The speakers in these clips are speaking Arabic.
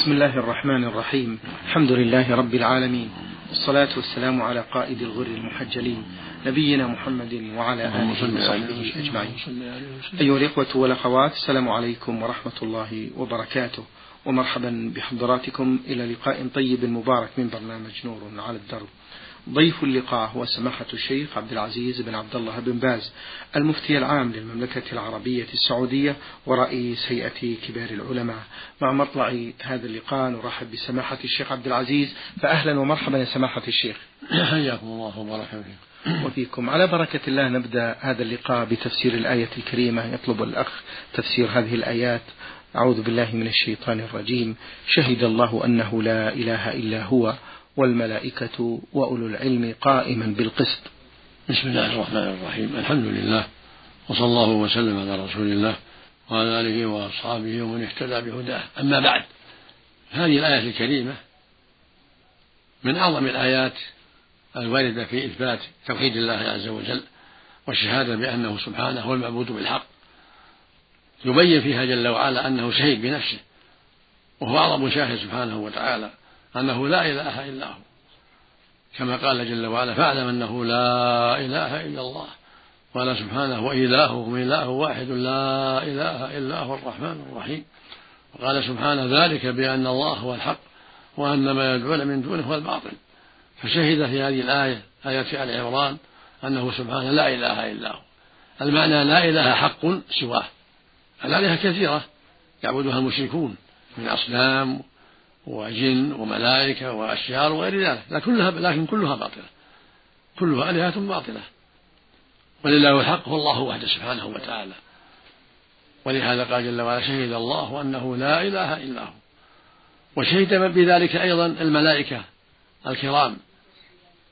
بسم الله الرحمن الرحيم. الحمد لله رب العالمين. والصلاة والسلام على قائد الغر المحجلين. نبينا محمد وعلى آله وصحبه أجمعين. أيها الإخوة والأخوات السلام عليكم ورحمة الله وبركاته. ومرحبا بحضراتكم إلى لقاء طيب مبارك من برنامج نور على الدرب. ضيف اللقاء هو سماحة الشيخ عبد العزيز بن عبد الله بن باز المفتي العام للمملكة العربية السعودية ورئيس هيئة كبار العلماء. مع مطلع هذا اللقاء نرحب بسماحة الشيخ عبد العزيز. فأهلا ومرحبا يا سماحة الشيخ. حياكم الله وبارك فيكم. وفيكم. على بركة الله نبدأ هذا اللقاء بتفسير الآية الكريمة. يطلب الأخ تفسير هذه الآيات. أعوذ بالله من الشيطان الرجيم. شهد الله أنه لا إله إلا هو. والملائكة وأولو العلم قائما بالقسط. بسم الله الرحمن الرحيم. الحمد لله وصلى الله وسلم على رسول الله وعلى آله وأصحابه ومن اهتدى بهداه. أما بعد هذه الآية الكريمة من أعظم الآيات الواردة في إثبات توحيد الله عز وجل والشهادة بأنه سبحانه هو المعبود بالحق. يبين فيها جل وعلا أنه شهيد بنفسه وهو أعظم شاهد سبحانه وتعالى. أنه لا إله إلا هو. كما قال جل وعلا فاعلم أنه لا إله إلا الله قال سبحانه وإلههم إله واحد لا إله إلا هو الرحمن الرحيم. وقال سبحانه ذلك بأن الله هو الحق وأن ما يدعون من دونه هو الباطل. فشهد في هذه الآية آية آل عمران أنه سبحانه لا إله إلا هو. المعنى لا إله حق سواه. الآلهة كثيرة يعبدها المشركون من أصنام وجن وملائكة وأشجار وغير ذلك. لكن كلها لكن كلها باطلة. كلها آلهة باطلة. ولله الحق هو الله وحده سبحانه وتعالى. ولهذا قال جل وعلا شهد الله أنه لا إله إلا هو. وشهد بذلك أيضا الملائكة الكرام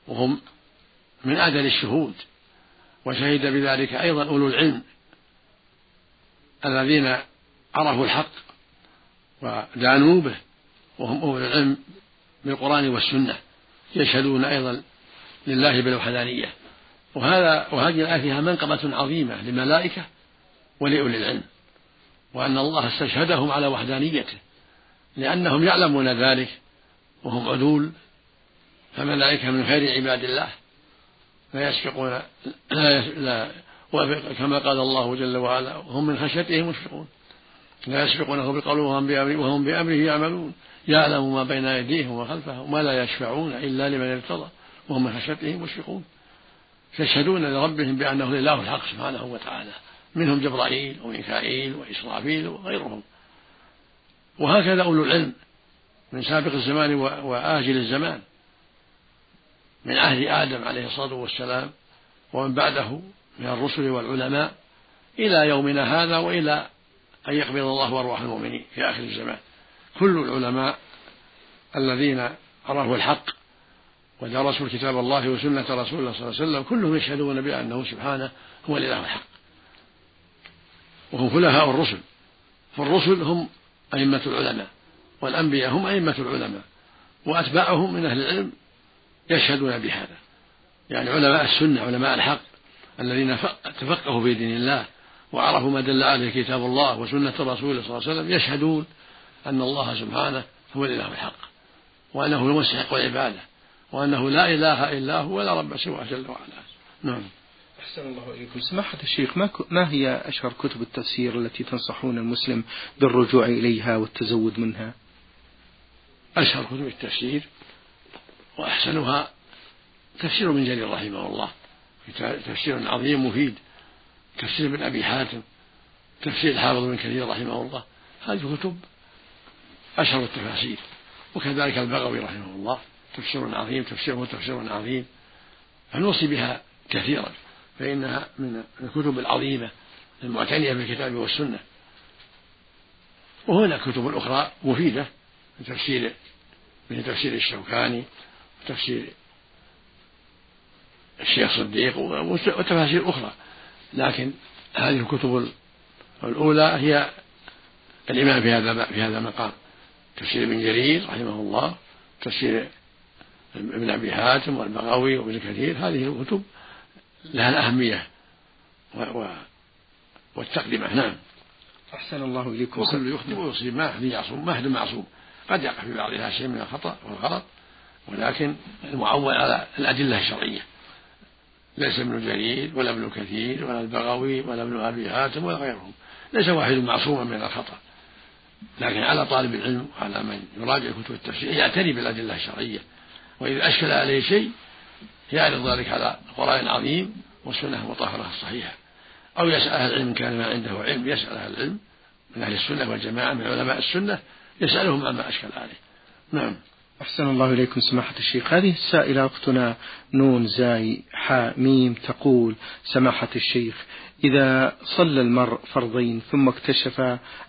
وهم من أعدل الشهود. وشهد بذلك أيضا أولو العلم الذين عرفوا الحق ودانوا به. وهم أولو العلم بالقرآن والسنة يشهدون أيضا لله بالوحدانية. وهذا وهذه الآية فيها منقبة عظيمة للملائكة ولأولي العلم وأن الله استشهدهم على وحدانيته لأنهم يعلمون ذلك وهم عدول. فالملائكة من خير عباد الله لا يسبقون لا, لا كما قال الله جل وعلا هم من خشيته مشفقون لا يسبقونه بأمره, وهم بأمره يعملون. يعلم ما بين أيديهم وخلفهم ولا يشفعون إلا لمن ارتضى وهم من خشيته مشفقون. يشهدون لربهم بأنه الإله الحق سبحانه وتعالى منهم جبرائيل وميكائيل وإسرافيل وغيرهم. وهكذا أولو العلم من سابق الزمان وآجل الزمان من عهد آدم عليه الصلاة والسلام ومن بعده من الرسل والعلماء إلى يومنا هذا وإلى أن يقبض الله أرواح المؤمنين في آخر الزمان. كل العلماء الذين عرفوا الحق ودرسوا كتاب الله وسنة رسول الله صلى الله عليه وسلم كلهم يشهدون بأنه سبحانه هو الإله الحق. وهم خلفاء الرسل. فالرسل هم أئمة العلماء والأنبياء هم أئمة العلماء وأتباعهم من أهل العلم يشهدون بهذا. يعني علماء السنة علماء الحق الذين تفقهوا في دين الله وعرفوا ما دل عليه كتاب الله وسنة رسوله صلى الله عليه وسلم يشهدون أن الله سبحانه هو الإله الحق وأنه المستحق العبادة وأنه لا إله إلا هو ولا رب سواه جل وعلا. نعم. أحسن الله إليكم. سماحة الشيخ ما, ما هي أشهر كتب التفسير التي تنصحون المسلم بالرجوع إليها والتزود منها؟ أشهر كتب التفسير وأحسنها تفسير ابن جرير رحمه الله تفسير عظيم مفيد تفسير ابن أبي حاتم تفسير الحافظ بن كثير رحمه الله. هذه كتب أشهر التفاسير. وكذلك البغوي رحمه الله تفسير عظيم تفسيره تفسير عظيم. فنوصي بها كثيرا فإنها من الكتب العظيمة المعتنية بالكتاب والسنة. وهناك كتب أخرى مفيدة من تفسير من تفسير الشوكاني وتفسير الشيخ صديق وتفاسير أخرى. لكن هذه الكتب الأولى هي الإمام في هذا في هذا المقام. تفسير ابن جرير رحمه الله تفسير ابن أبي حاتم والبغوي وابن كثير هذه الكتب لها الأهمية والتقدمة. نعم. أحسن الله إليكم. وكل يخطئ ويصيب. ما أحد معصوم ما أحد معصوم. قد يقع في بعضها شيء من الخطأ والغلط ولكن المعول على الأدلة الشرعية. ليس ابن جرير ولا ابن كثير ولا البغوي ولا ابن أبي هاتم ولا غيرهم. ليس واحد معصوما من الخطأ. لكن على طالب العلم وعلى من يراجع كتب التفسير يعتني بالأدلة الشرعية. وإذا أشكل عليه شيء يعرض ذلك على القرآن العظيم والسنة المطهرة الصحيحة أو يسأل أهل العلم كان ما عنده علم يسأل أهل العلم من أهل السنة والجماعة من علماء السنة يسألهم عما أشكل عليه. نعم. أحسن الله إليكم سماحة الشيخ. هذه السائلة أختنا نون زاي حاء ميم تقول سماحة الشيخ إذا صلى المرء فرضين ثم اكتشف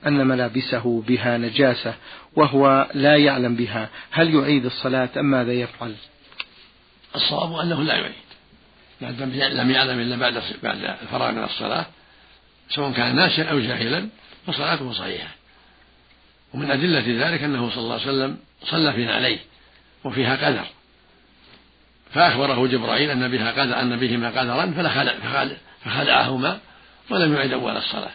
أن ملابسه بها نجاسة وهو لا يعلم بها هل يعيد الصلاة أم ماذا يفعل؟ الصواب أنه لا يعيد. ما دام لم يعلم إلا بعد بعد الفراغ من الصلاة سواء كان ناسيا أو جاهلا فصلاته صحيحة. ومن أدلة ذلك أنه صلى الله عليه وسلم صلى في عليه وفيها قدر. فأخبره جبرائيل أن بها قدر أن بهما قدرا فخلعهما ولم يعد أول الصلاة.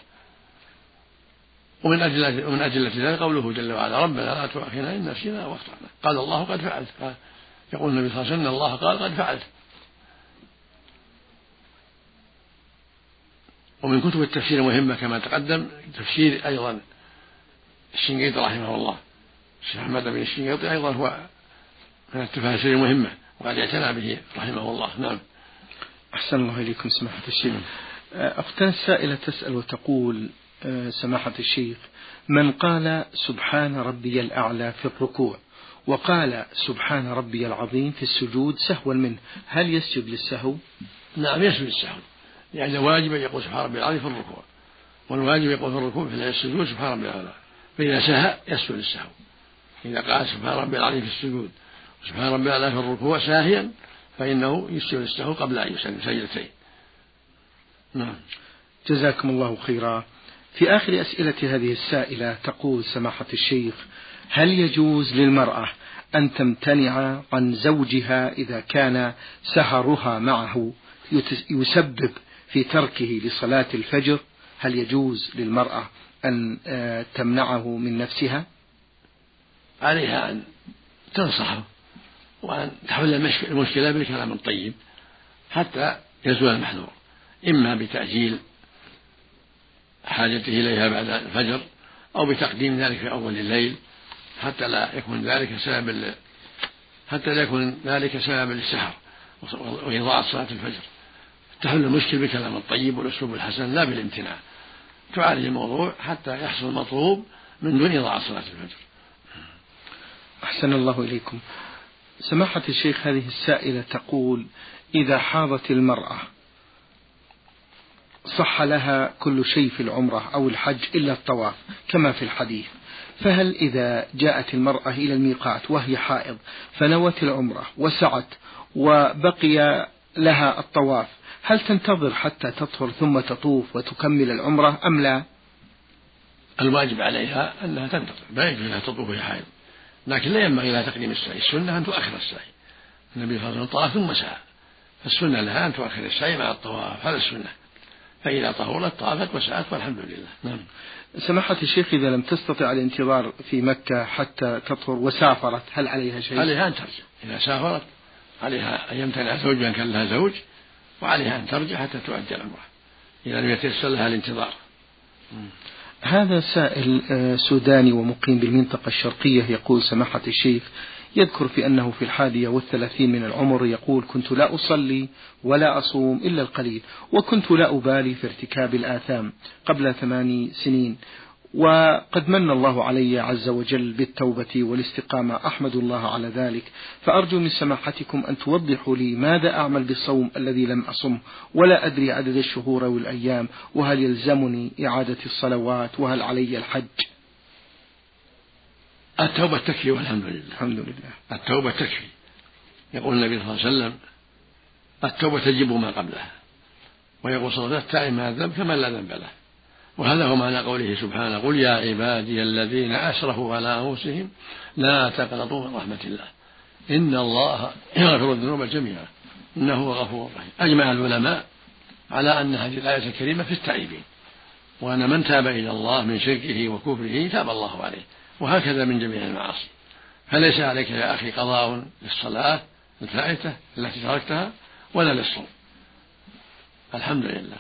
ومن أدلة ومن أدلة ذلك قوله جل وعلا ربنا لا تؤاخذنا إن نسينا واخطأنا. قال الله قد فعلت. يقول النبي صلى الله عليه وسلم الله قال قد فعلت. ومن كتب التفسير المهمة كما تقدم تفسير أيضا الشنقيطي رحمه الله. الشيخ أحمد بن الشنقيطي أيضا هو من التفاسير المهمة وقد اعتنى به رحمه الله. نعم. أحسن الله إليكم سماحة الشيخ. أختنا السائلة تسأل وتقول آه، سماحة الشيخ من قال سبحان ربي الأعلى في الركوع وقال سبحان ربي العظيم في السجود سهوا منه هل يسجد للسهو؟ نعم يسجد للسهو. يعني واجب أن يقول سبحان ربي العظيم في الركوع والواجب يقول في الركوع في السجود سبحان ربي الأعلى فإذا سهى يسجد للسهو. إذا قال سبحان ربي العظيم في السجود وسبحان ربي الأعلى في الركوع ساهيا فإنه يسجد للسهو قبل أن يسلم سجدتين نعم. جزاكم الله خيرا. في آخر أسئلة هذه السائلة تقول سماحة الشيخ هل يجوز للمرأة أن تمتنع عن زوجها إذا كان سهرها معه يسبب في تركه لصلاة الفجر؟ هل يجوز للمرأة أن آه، تمنعه من نفسها؟ عليها أن تنصحه وأن تحل المشكلة بالكلام الطيب حتى يزول المحذور. إما بتأجيل حاجته إليها بعد الفجر أو بتقديم ذلك في أول الليل حتى لا يكون ذلك سبب حتى لا يكون ذلك سببا للسهر وإضاعة صلاة الفجر. تحل المشكل بالكلام الطيب والأسلوب الحسن لا بالامتناع. تعالج الموضوع حتى يحصل المطلوب من دون إضاعة صلاة الفجر. أحسن الله إليكم سماحة الشيخ هذه السائلة تقول إذا حاضت المرأة صح لها كل شيء في العمرة أو الحج إلا الطواف كما في الحديث فهل إذا جاءت المرأة إلى الميقات وهي حائض فنوت العمرة وسعت وبقي لها الطواف هل تنتظر حتى تطهر ثم تطوف وتكمل العمرة أم لا؟ الواجب عليها أنها تنتظر لا يجوز لها تطوف وهي حائض لكن لا ينبغي لها تقديم السعي. السنة أن تؤخر السعي. النبي صلى الله عليه وسلم طاف ثم سعى. فالسنة لها أن تؤخر السعي مع الطواف. هذا السنة. فإذا طهرت طافت وسعت والحمد لله. نعم. سماحة الشيخ إذا لم تستطع الانتظار في مكة حتى تطهر وسافرت هل عليها شيء؟ عليها أن ترجع. إذا سافرت عليها أن يمتنع زوجها كان لها زوج وعليها أن ترجع حتى تؤدي العمرة إذا لم يتيسر لها الانتظار. هذا سائل آه، سوداني ومقيم بالمنطقة الشرقية يقول سماحة الشيخ يذكر في أنه في الحادية والثلاثين من العمر يقول كنت لا أصلي ولا أصوم إلا القليل وكنت لا أبالي في ارتكاب الآثام قبل ثماني سنين. وقد من الله علي عز وجل بالتوبة والاستقامة أحمد الله على ذلك. فأرجو من سماحتكم أن توضحوا لي ماذا أعمل بالصوم الذي لم أصم ولا أدري عدد الشهور والأيام وهل يلزمني إعادة الصلوات وهل علي الحج؟ التوبة تكفي والحمد لله. الحمد لله. التوبة تكفي. يقول النبي صلى الله عليه وسلم التوبة تجب ما قبلها. ويقول صلى الله عليه وسلم التائب ما الذنب كمن لا ذنب له. وهذا هو معنى قوله سبحانه قل يا عبادي الذين أسرفوا على أنفسهم لا تقنطوا من رحمة الله. إن الله يغفر الذنوب جميعا. إنه هو غفور رحيم. أجمع العلماء على أن هذه الآية الكريمة في التائبين وأن من تاب إلى الله من شركه وكفره تاب الله عليه وهكذا من جميع المعاصي. فليس عليك يا أخي قضاء للصلاة الفائتة التي تركتها ولا للصوم. الحمد لله.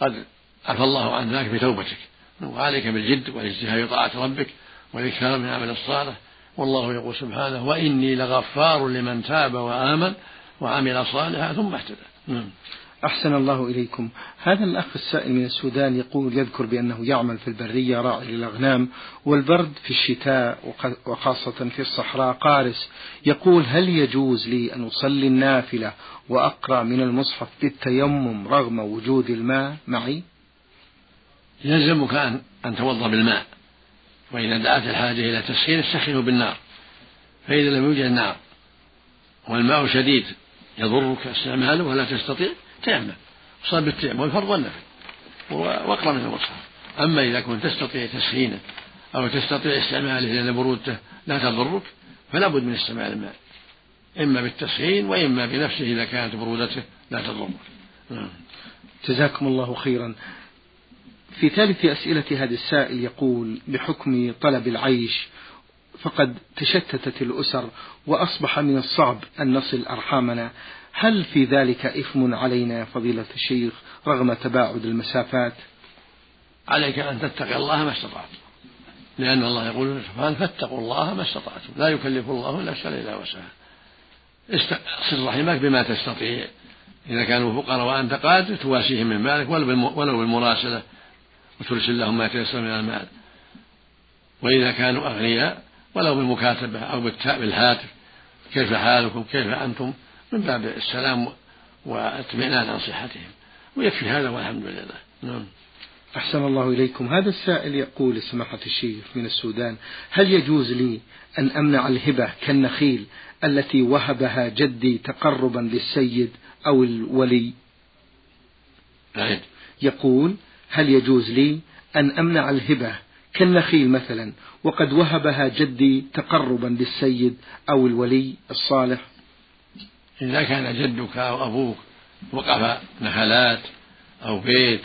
قد عفى الله عن ذلك بتوبتك. وعليك بالجد والاجتهاد طاعة ربك والإكثار من عمل الصالح. والله يقول سبحانه وإني لغفار لمن تاب وآمن وعمل صالحا ثم اهتدى. نعم. أحسن الله إليكم. هذا الأخ السائل من السودان يقول يذكر بأنه يعمل في البرية راعي للأغنام والبرد في الشتاء وخاصة في الصحراء قارس. يقول هل يجوز لي أن أصلي النافلة وأقرأ من المصحف بالتيمم رغم وجود الماء معي؟ يلزمك أن أن توضأ بالماء. وإذا دعت الحاجة إلى تسخين استخدمه بالنار. فإذا لم يوجد نار. والماء شديد يضرك استعماله ولا تستطيع تيمم صاب بالتيمم والفرض والنفل. واقرا من المصحف أما إذا كنت تستطيع تسخينه أو تستطيع استعماله لأن برودته لا تضرك فلا بد من استعمال الماء. إما بالتسخين وإما بنفسه إذا كانت برودته لا تضرك. نعم. جزاكم الله خيرا. في ثالث أسئلة هذا السائل يقول بحكم طلب العيش فقد تشتتت الأسر وأصبح من الصعب أن نصل أرحامنا هل في ذلك إثم علينا يا فضيلة الشيخ رغم تباعد المسافات؟ عليك أن تتقي الله ما استطعت. لأن الله يقول سبحانه فاتقوا الله ما استطعتم. لا يكلف الله نفسا إلا وسعها صل رحمك بما تستطيع. إذا كانوا فقراء وأنت قادر تواسيهم من مالك ولو بالمراسلة. وترسل لهم ما يتيسر من المال. وإذا كانوا أغنياء ولو بالمكاتبة أو بالهاتف كيف حالكم؟ كيف أنتم؟ من باب السلام واطمئنان عن صحتهم. ويكفي هذا والحمد لله. نعم. أحسن الله إليكم. هذا السائل يقول سماحة الشيخ من السودان هل يجوز لي أن أمنع الهبة كالنخيل التي وهبها جدي تقربا للسيد أو الولي. يقول هل يجوز لي أن أمنع الهبة كالنخيل مثلا وقد وهبها جدي تقربا للسيد أو الولي الصالح؟ إذا كان جدك أو أبوك وقف نخلات أو بيت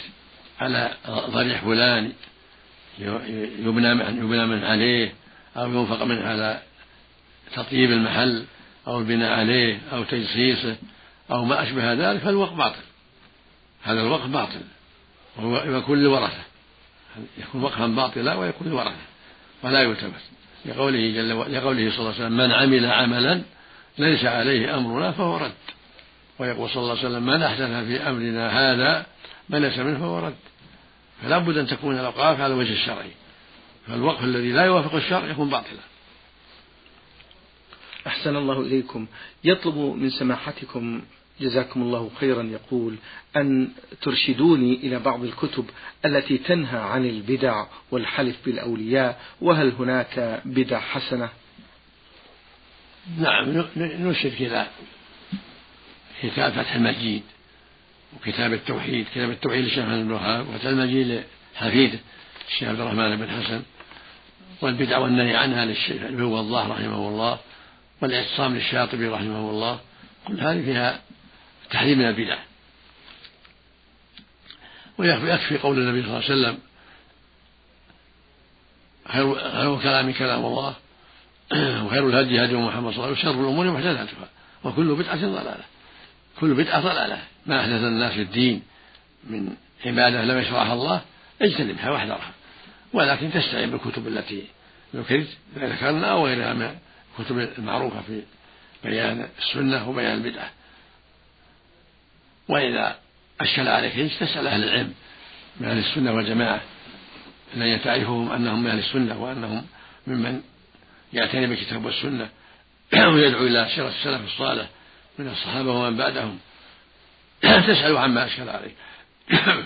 على ضريح فلان يبنى من يبنى من عليه أو ينفق منه على تطيب المحل أو البناء عليه أو تجصيصه أو ما أشبه ذلك فالوقف باطل. هذا الوقف باطل. وهو يكون للورثة يكون وقفا باطلا ويكون للورثة ولا يلتمس لقوله جل لقوله صلى الله عليه وسلم من عمل عملا ليس عليه أمرنا فهو رد. ويقول صلى الله عليه وسلم من أحدث في أمرنا هذا ما ليس منه فهو رد. فلا بد أن تكون الأوقاف على الوجه الشرعي فالوقف الذي لا يوافق الشرع يكون باطلا. أحسن الله إليكم. يطلب من سماحتكم جزاكم الله خيرا. يقول أن ترشدوني إلى بعض الكتب التي تنهى عن البدع والحلف بالأولياء وهل هناك بدع حسنة؟ نعم نرشد كذا كتاب فتح المجيد وكتاب التوحيد كتاب التوحيد للشيخ بن الوهاب وفتح المجيد لحفيده الشيخ عبد الرحمن بن حسن والبدع والنهي عنها للشيخ هو الله رحمه الله والإعتصام للشاطبي رحمه الله. كل هذه فيها تحريم من البدع. ويكفي قول النبي صلى الله عليه وسلم خير خير كلام كلام الله وخير الهدي هدي محمد صلى الله عليه وسلم وشر الأمور محدثاتها وكل بدعة ضلالة. كل بدعة ضلالة. ما أحدث الناس في الدين من عبادة لم يشرعها الله اجتنبها واحذرها ولكن تستعين بالكتب التي ذكرنا أو غيرها من الكتب المعروفة في بيان السنة وبيان البدعة. وإذا أشكل عليك شيء تسأل أهل العلم من أهل السنة والجماعة الذين تعرفهم أنهم من أهل السنة وأنهم ممن يعتني بالكتاب والسنة ويدعو إلى سيرة السلف الصالح من الصحابة ومن بعدهم. تسأل عما أشكل عليه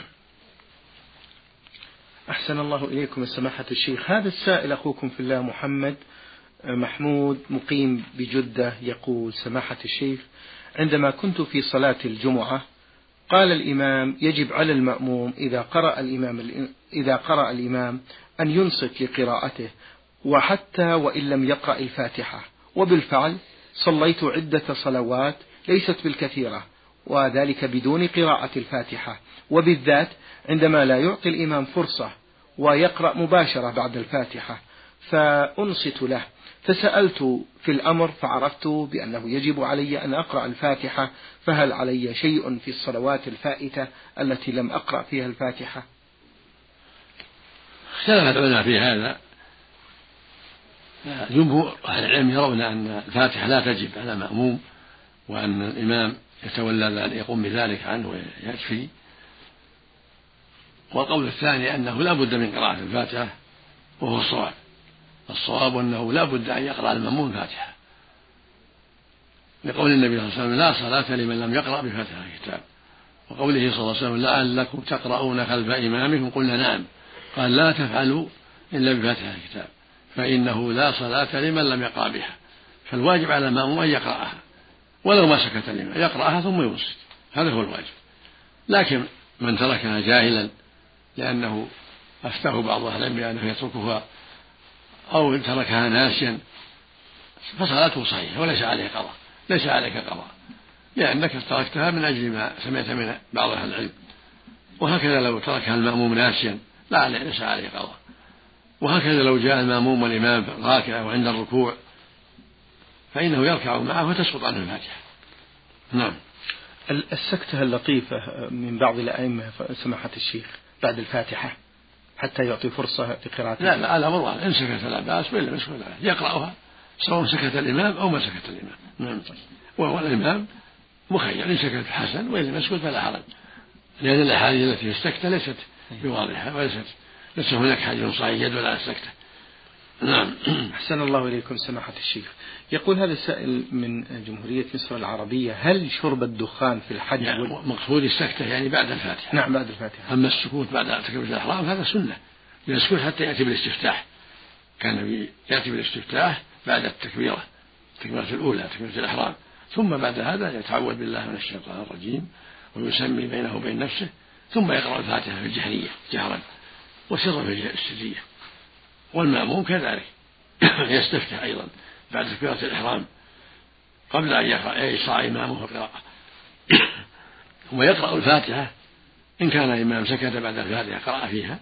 أحسن الله إليكم سماحة الشيخ. هذا السائل أخوكم في الله محمد محمود مقيم بجدة يقول سماحة الشيخ عندما كنت في صلاة الجمعة قال الإمام يجب على المأموم إذا قرأ الإمام إذا قرأ الإمام أن ينصت لقراءته وحتى وإن لم يقرأ الفاتحة. وبالفعل صليت عدة صلوات ليست بالكثيرة وذلك بدون قراءة الفاتحة. وبالذات عندما لا يعطي الإمام فرصة ويقرأ مباشرة بعد الفاتحة فأنصت له. فسألت في الأمر فعرفت بأنه يجب علي أن أقرأ الفاتحة فهل علي شيء في الصلوات الفائتة التي لم أقرأ فيها الفاتحة؟ اختلف العلماء في هذا. جمهور أهل العلم يرون أن الفاتحة لا تجب على مأموم وأن الإمام يتولى ذلك يقوم بذلك عنه ويكفي. والقول الثاني أنه لا بد من قراءة الفاتحة وهو الصواب. الصواب أنه لا بد أن يقرأ المأموم الفاتحة. لقول النبي صلى الله عليه وسلم لا صلاة لمن لم يقرأ بفاتحة الكتاب. وقوله صلى الله عليه وسلم لعلكم تقرؤون خلف إمامكم. قلنا نعم. قال لا تفعلوا إلا بفاتحة الكتاب فإنه لا صلاة لمن لم يقرأ بها. فالواجب على المأموم أن يقرأها. ولو ما سكت الإمام يقرأها ثم ينصت هذا هو الواجب. لكن من تركها جاهلا لأنه أفتاه بعض أهل العلم بأنه يتركها أو تركها ناسيا فصلاته صحيحة وليس عليه قضاء ليس عليك قضاء لأنك تركتها من أجل ما سمعت من بعض أهل العلم. وهكذا لو تركها المأموم ناسيا لا عليه ليس عليه قضاء. وهكذا لو جاء المأموم والإمام راكع وعند الركوع فإنه يركع معه وتسقط عنه الفاتحة. نعم. السكتة اللطيفة من بعض الأئمة سماحة الشيخ بعد الفاتحة. حتى يعطي فرصة لقراءة لا لا الأمر واحد إن سكت لا بأس وإلا مش يقرأها سواء سكت الإمام أو ما سكت الإمام. نعم. وهو الإمام مخير. إن سكت حسن وإن لم يسكت فلا حرج. لأن الأحاديث التي في السكتة ليست بواضحة وليست ليس هناك حديث صحيح يدل على السكتة. نعم. أحسن الله إليكم سماحة الشيخ. يقول هذا السائل من جمهورية مصر العربية هل شرب الدخان في الحج يعني وال... مقصود السكتة يعني بعد الفاتحة. نعم بعد الفاتحة. أما السكوت بعد تكبيرة الإحرام هذا سنة. يسكت حتى يأتي بالاستفتاح. كان يأتي بالاستفتاح بعد التكبيرة التكبيرة الأولى تكبيرة الإحرام. ثم بعد هذا يتعوذ بالله من الشيطان الرجيم ويسمي بينه وبين نفسه ثم يقرأ الفاتحة في الجهرية جهرا وسرا في السرية. والمأموم كذلك. يستفتح أيضا بعد تكبيرة الإحرام قبل أن يشرع إمامه القراءة. ثم يقرأ الفاتحة إن كان الإمام سكت بعد الفاتحة قرأ فيها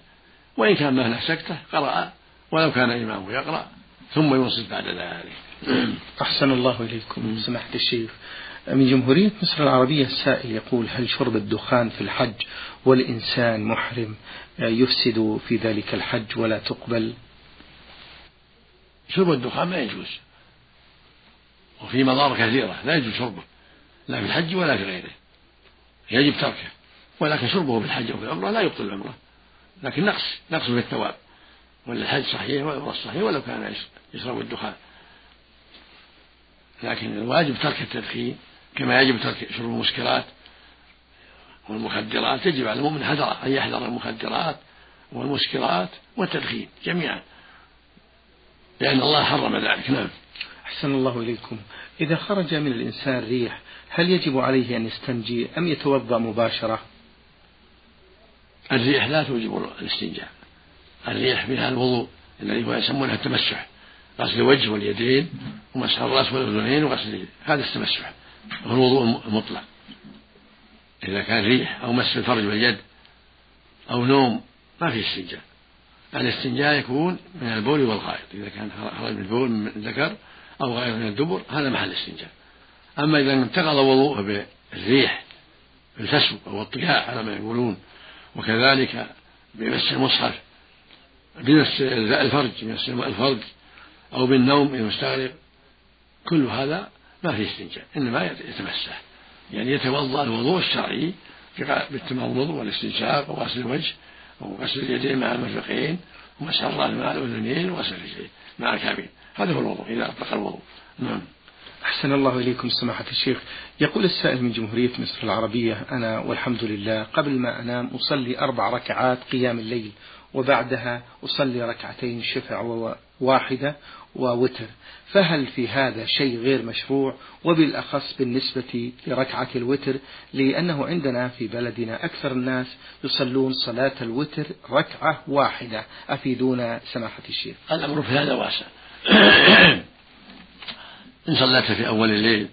وإن كان ما هناك سكتة قرأ ولو كان إمامه يقرأ ثم ينصت بعد ذلك. أحسن الله إليكم. سماحة الشيخ من جمهورية مصر العربية السائل يقول هل شرب الدخان في الحج والإنسان محرم؟ يفسد في ذلك الحج ولا تقبل؟ شرب الدخان ما يجوز. وفي مضار كثيرة لا يجوز شربه لا في الحج ولا في غيره. يجب تركه ولكن شربه في الحج أو في العمرة لا يبطل العمرة. لكن نقص نقص في الثواب. ولا الحج صحيح والعمرة صحيح ولو كان يشرب الدخان. لكن الواجب ترك التدخين كما يجب ترك شرب المسكرات والمخدرات. يجب على المؤمن حذر أن يحذر المخدرات والمسكرات والتدخين جميعا. لأن الله حرم ذلك. نعم. أحسن الله إليكم. إذا خرج من الإنسان ريح هل يجب عليه أن يستنجي أم يتوضأ مباشرة؟ الريح لا توجب الاستنجاء. الريح فيها الوضوء الذي هو يسمونه التمسح. غسل الوجه واليدين ومسح الرأس والأذنين وغسل هذا التمسح. هو الوضوء المطلق. إذا كان ريح أو مس الفرج واليد أو نوم ما في استنجاء. الاستنجاء يكون من البول والغائط إذا كان خرج من البول من الذكر أو غائط من الدبر هذا محل الاستنجاء. أما إذا انتقض وضوءه بالريح بالفسو أو الطياح على ما يقولون وكذلك بمس المصحف بمس الفرج بمس الفرج أو بالنوم المستغرق كل هذا ما فيه استنجاء إنما يتمسح. يعني يتوضأ الوضوء الشرعي بالتمضمض والاستنشاق وغسل الوجه وغسل اليدين مع المرفقين ومسح الرأس مع الاذنين وغسل الرجلين مع الكعبين. هذا هو الوضوء إذا أطلق الوضوء. نعم. أحسن الله إليكم سماحة الشيخ. يقول السائل من جمهورية مصر العربية أنا والحمد لله قبل ما أنام أصلي أربع ركعات قيام الليل وبعدها أصلي ركعتين شفع واحدة ووتر. فهل في هذا شيء غير مشروع؟ وبالأخص بالنسبة لركعة الوتر لأنه عندنا في بلدنا أكثر الناس يصلون صلاة الوتر ركعة واحدة. أفيدونا سماحة الشيخ. الأمر في هذا واسع. إن صليت في أول الليل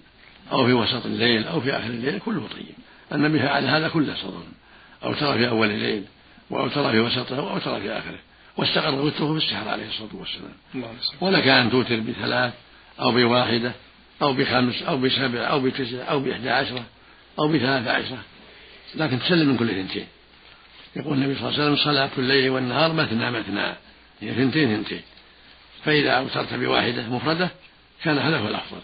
أو في وسط الليل أو في آخر الليل كله طيب. النبي فعل هذا كله صلى أو ترى في أول الليل وأوتر في وسطه وأوتر في آخره. واستقر وتره في السحر عليه الصلاة والسلام. ولك أن توتر بثلاث أو بواحدة أو بخمس أو بسبع أو بتسع أو بإحدى عشرة أو بثلاث عشرة. لكن تسلم من كل اثنتين يقول النبي صلى الله عليه وسلم صلاة الليل والنهار مثنى مثنى. هي اثنتين اثنتين فإذا أوترت بواحدة مفردة كان هذا هو الأفضل.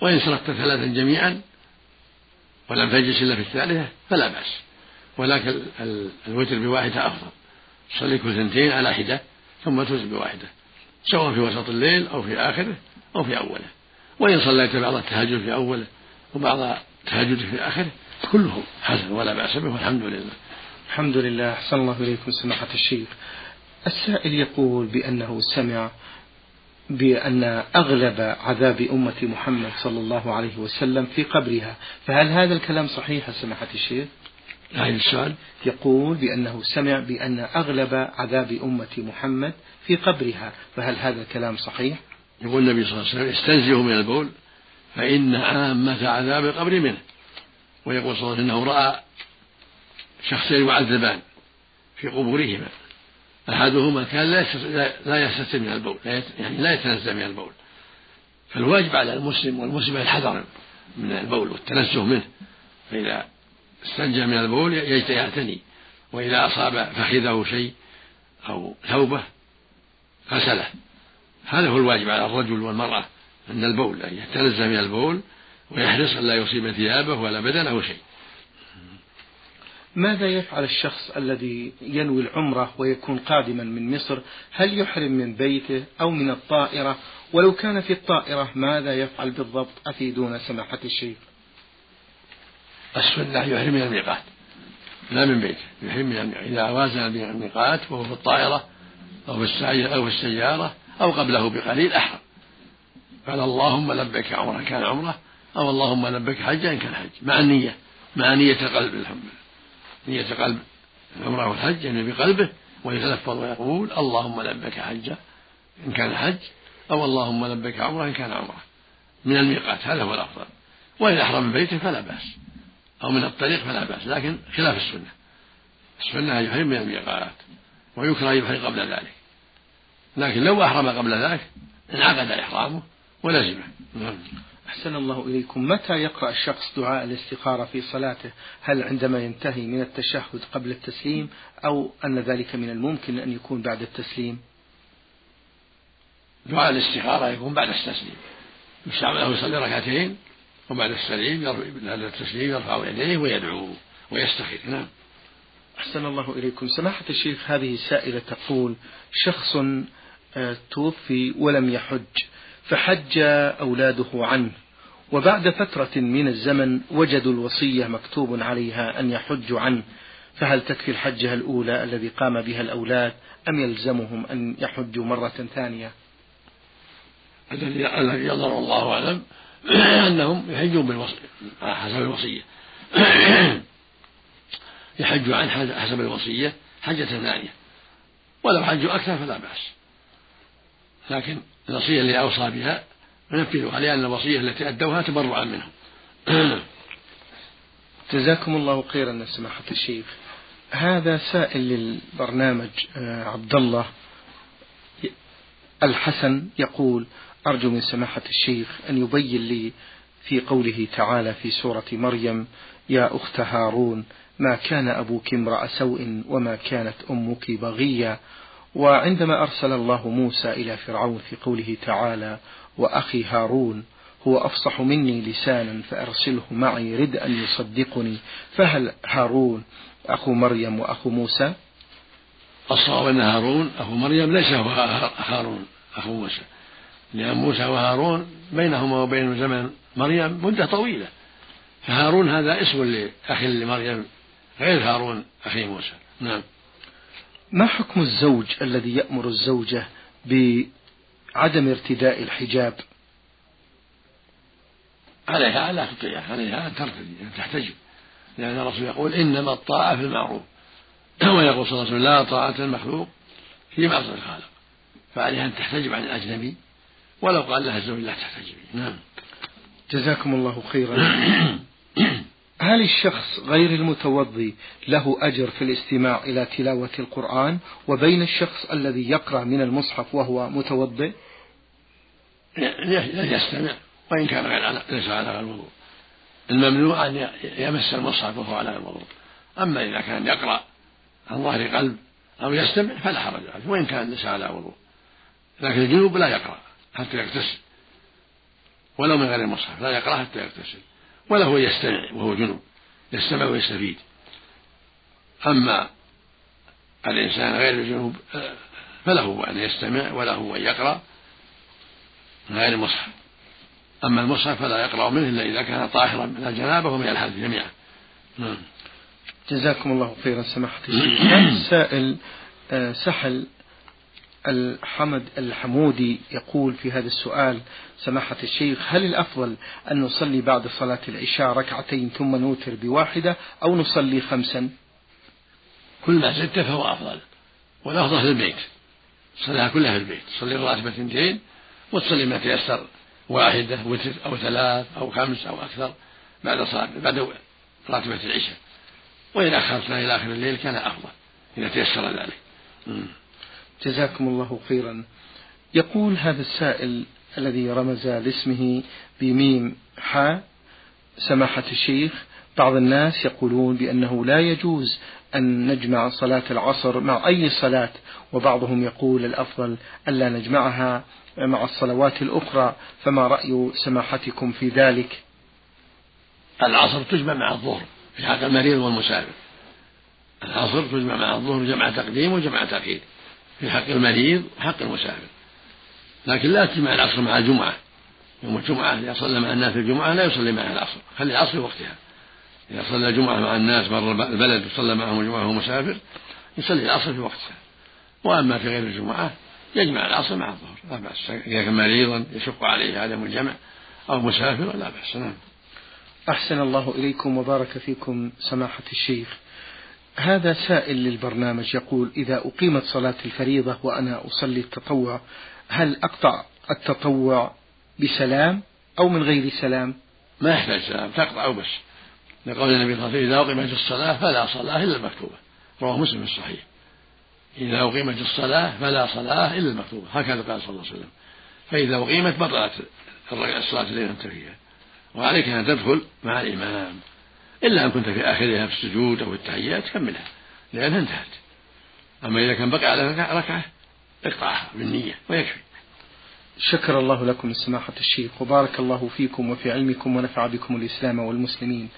وإن سرقت ثلاثا جميعا ولم تجلس إلا في الثالثة فلا بأس. ولكن الوتر بواحدة أفضل. صلي كل ثنتين على حدة ثم توتر بواحدة سواء في وسط الليل أو في آخره أو في أوله. وإن صليت بعض التهجد في أوله وبعض التهجد في آخره كله حسن ولا بأس به والحمد لله. الحمد لله. أحسن الله إليكم سماحة الشيخ. السائل يقول بأنه سمع بأن أغلب عذاب أمة محمد صلى الله عليه وسلم في قبرها فهل هذا الكلام صحيح سماحة الشيخ؟ هذا السؤال يقول بأنه سمع بأن أغلب عذاب أمة محمد في قبرها فهل هذا الكلام صحيح؟ يقول النبي صلى الله عليه وسلم استنزهوا من البول فإن عامة عذاب القبر منه. ويقول صلى الله عليه وسلم إنه رأى شخصين يعذبان في قبورهما أحدهما كان لا يستتر من البول يعني لا يتنزه من البول. فالواجب على المسلم والمسلمة الحذر من البول والتنزه منه فإذا استنجى من البول يعتني وإذا أصاب فخذه شيء أو ثوبه غسله هذا هو الواجب على الرجل والمرأة عند البول أن يتنزه من البول ويحرص أن لا يصيب ثيابه ولا بدنه شيء. ماذا يفعل الشخص الذي ينوي العمرة ويكون قادما من مصر؟ هل يحرم من بيته أو من الطائرة؟ ولو كان في الطائرة ماذا يفعل بالضبط؟ أفيدونا سماحة الشيخ. السنة يحرم من الميقات. لا من بيته يحرم من إذا وازن الميقات وهو في الطائرة أو في أو في السيارة أو قبله بقليل أحرم. قال اللهم لبيك عمرة كان عمرة أو اللهم لبيك حجا إن كان حج. مع النية مع نية قلب الحمد نية قلب العمرة والحج يعني بقلبه. ويتلفظ ويقول اللهم لبيك حجا إن كان حج أو اللهم لبيك عمرة إن كان عمرة. من الميقات. هذا هو الأفضل. وإن أحرم بيته فلا بأس. أو من الطريق فلا بأس لكن خلاف السنة. السنة أن يحرم من الميقات ويكره أن يحرم قبل ذلك. لكن لو أحرم قبل ذلك انعقد إحرامه ولزمه. نعم. أحسن الله إليكم. متى يقرأ الشخص دعاء الاستخارة في صلاته؟ هل عندما ينتهي من التشهد قبل التسليم أو أن ذلك من الممكن أن يكون بعد التسليم؟ دعاء الاستخارة يكون بعد التسليم. يشرع له يصلي ركعتين وبعد السليم بعد التسليم يرفع يديه ويدعو ويستخير. نعم. أحسن الله إليكم. سماحة الشيخ هذه سائلة تقول شخص آه، توفي ولم يحج فحج أولاده عنه وبعد فترة من الزمن وجدوا الوصية مكتوب عليها أن يحجوا عنه فهل تكفي الحجة الأولى الذي قام بها الأولاد أم يلزمهم أن يحجوا مرة ثانية؟ الذي يظهر الله أعلم أنهم يحجون حسب الوصية. يحجوا عن حسب الوصية حجة ثانية. ولو حجوا أكثر فلا بأس. لكن الوصية اللي أوصى بها ننفذها لأن الوصية التي أدوها تبرعا منهم جزاكم الله خيرا سماحة الشيخ. هذا سائل للبرنامج آه، عبد الله الحسن يقول أرجو من سماحة الشيخ أن يبين لي في قوله تعالى في سورة مريم يا أخت هارون ما كان أبوك امرأ سوء وما كانت أمك بغيا وعندما أرسل الله موسى إلى فرعون في قوله تعالى وأخي هارون هو أفصح مني لسانا فأرسله معي رد أن يصدقني فهل هارون أخو مريم وأخو موسى؟ الصواب أن هارون أخو مريم ليس هو هارون أخو موسى. لأن موسى وهارون بينهما وبين زمن مريم مدة طويلة. فهارون هذا اسم لأخ لمريم غير هارون أخي موسى. نعم. ما حكم الزوج الذي يأمر الزوجة بعدم ارتداء الحجاب؟ عليها لا تطيعها عليها أن ترتدي أن تحتجب. لأن الرسول يقول إنما الطاعة في المعروف. ويقول صلى الله عليه وسلم لا طاعة المخلوق في معصية الخالق. فعليها أن تحتجب عن الأجنبي. ولو قال لها الزوج لا تحتجبي نعم. جزاكم الله خيرا. هل الشخص غير المتوضي له أجر في الاستماع إلى تلاوة القرآن وبين الشخص الذي يقرأ من المصحف وهو متوضئ؟ يستمع. وإن كان غير ليس على غير الوضوء. الممنوع أن يمس المصحف وهو على الوضوء. أما إذا كان يقرأ عن ظهر قلب أو يستمع فلا حرج عليه وإن كان ليس على وضوء. لكن الجنوب لا يقرأ. حتى يغتسل. ولو من غير المصحف لا يقرأ حتى يغتسل. ولا هو يستمع وهو جنوب يستمع ويستفيد. أما الإنسان غير الجنوب فله أن يستمع وله أن يقرأ من غير المصحف أما المصحف فلا يقرأ منه إلا إذا كان طاهرا من الجنابة ومن الحدث جميعا. نعم. جزاكم الله خيرا سماحة الشيخ. السائل آه، سحل الحمد الحمودي يقول في هذا السؤال سماحة الشيخ هل الأفضل أن نصلي بعد صلاة العشاء ركعتين ثم نوتر بواحدة أو نصلي خمسا؟ كل ما زدت فهو أفضل والأفضل في البيت. صليها كلها في البيت تصلي الراتبة اثنتين وتصلي ما تيسر واحدة وتر أو ثلاث أو خمس أو أكثر بعد صلاة بعد راتبة العشاء. وإن أخرتنا إلى آخر الليل كان أفضل إذا تيسر ذلك. جزاكم الله خيرا. يقول هذا السائل الذي رمز لاسمه بميم حاء سماحة الشيخ بعض الناس يقولون بأنه لا يجوز أن نجمع صلاة العصر مع أي صلاة وبعضهم يقول الأفضل ألا نجمعها مع الصلوات الأخرى فما رأي سماحتكم في ذلك؟ العصر تجمع مع الظهر في حق المريض والمسافر. العصر تجمع مع الظهر جمع تقديم وجمع تأخير. في حق المريض وحق المسافر. لكن لا تجمع العصر مع الجمعة. يوم الجمعة إذا صلى مع الناس الجمعة لا يصلي معها العصر. خلي العصر وقتها. إذا صلى الجمعة مع الناس مر البلد وصلى معهم الجمعة وهو مسافر يصلي العصر في وقتها. وأما في غير الجمعة يجمع العصر مع الظهر. لا بأس. إذا كان مريضا يشق عليه عدم الجمع أو مسافر لا بأس. نعم. أحسن الله إليكم وبارك فيكم سماحة الشيخ. هذا سائل للبرنامج يقول إذا أقيمت صلاة الفريضة وأنا أصلي التطوع هل أقطع التطوع بسلام أو من غير سلام؟ ما يحتاج سلام تقطع بس. لقول النبي صلى الله عليه وسلم إذا أقيمت الصلاة فلا صلاة إلا المكتوبة. رواه مسلم في الصحيح. إذا أقيمت الصلاة فلا صلاة إلا المكتوبة. هكذا قال صلى الله عليه وسلم. فإذا أقيمت بطلت الصلاة التي أنت فيها. وعليك أن تدخل مع الإمام. إلا أن كنت في آخرها في السجود أو التحيات كملها لأنها انتهت. أما إذا كان بقي على ركعة اقطعها بالنية ويكفي. شكر الله لكم سماحة الشيخ وبارك الله فيكم وفي علمكم ونفع بكم الإسلام والمسلمين.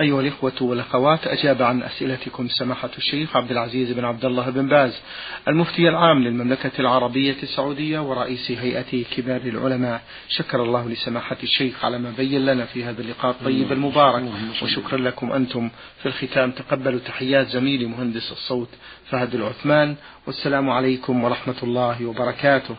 أيها الإخوة والأخوات أجاب عن أسئلتكم سماحة الشيخ عبد العزيز بن عبد الله بن باز المفتي العام للمملكة العربية السعودية ورئيس هيئة كبار العلماء. شكر الله لسماحة الشيخ على ما بين لنا في هذا اللقاء الطيب المبارك وشكرا لكم أنتم. في الختام تقبلوا تحيات زميلي مهندس الصوت فهد العثمان والسلام عليكم ورحمة الله وبركاته.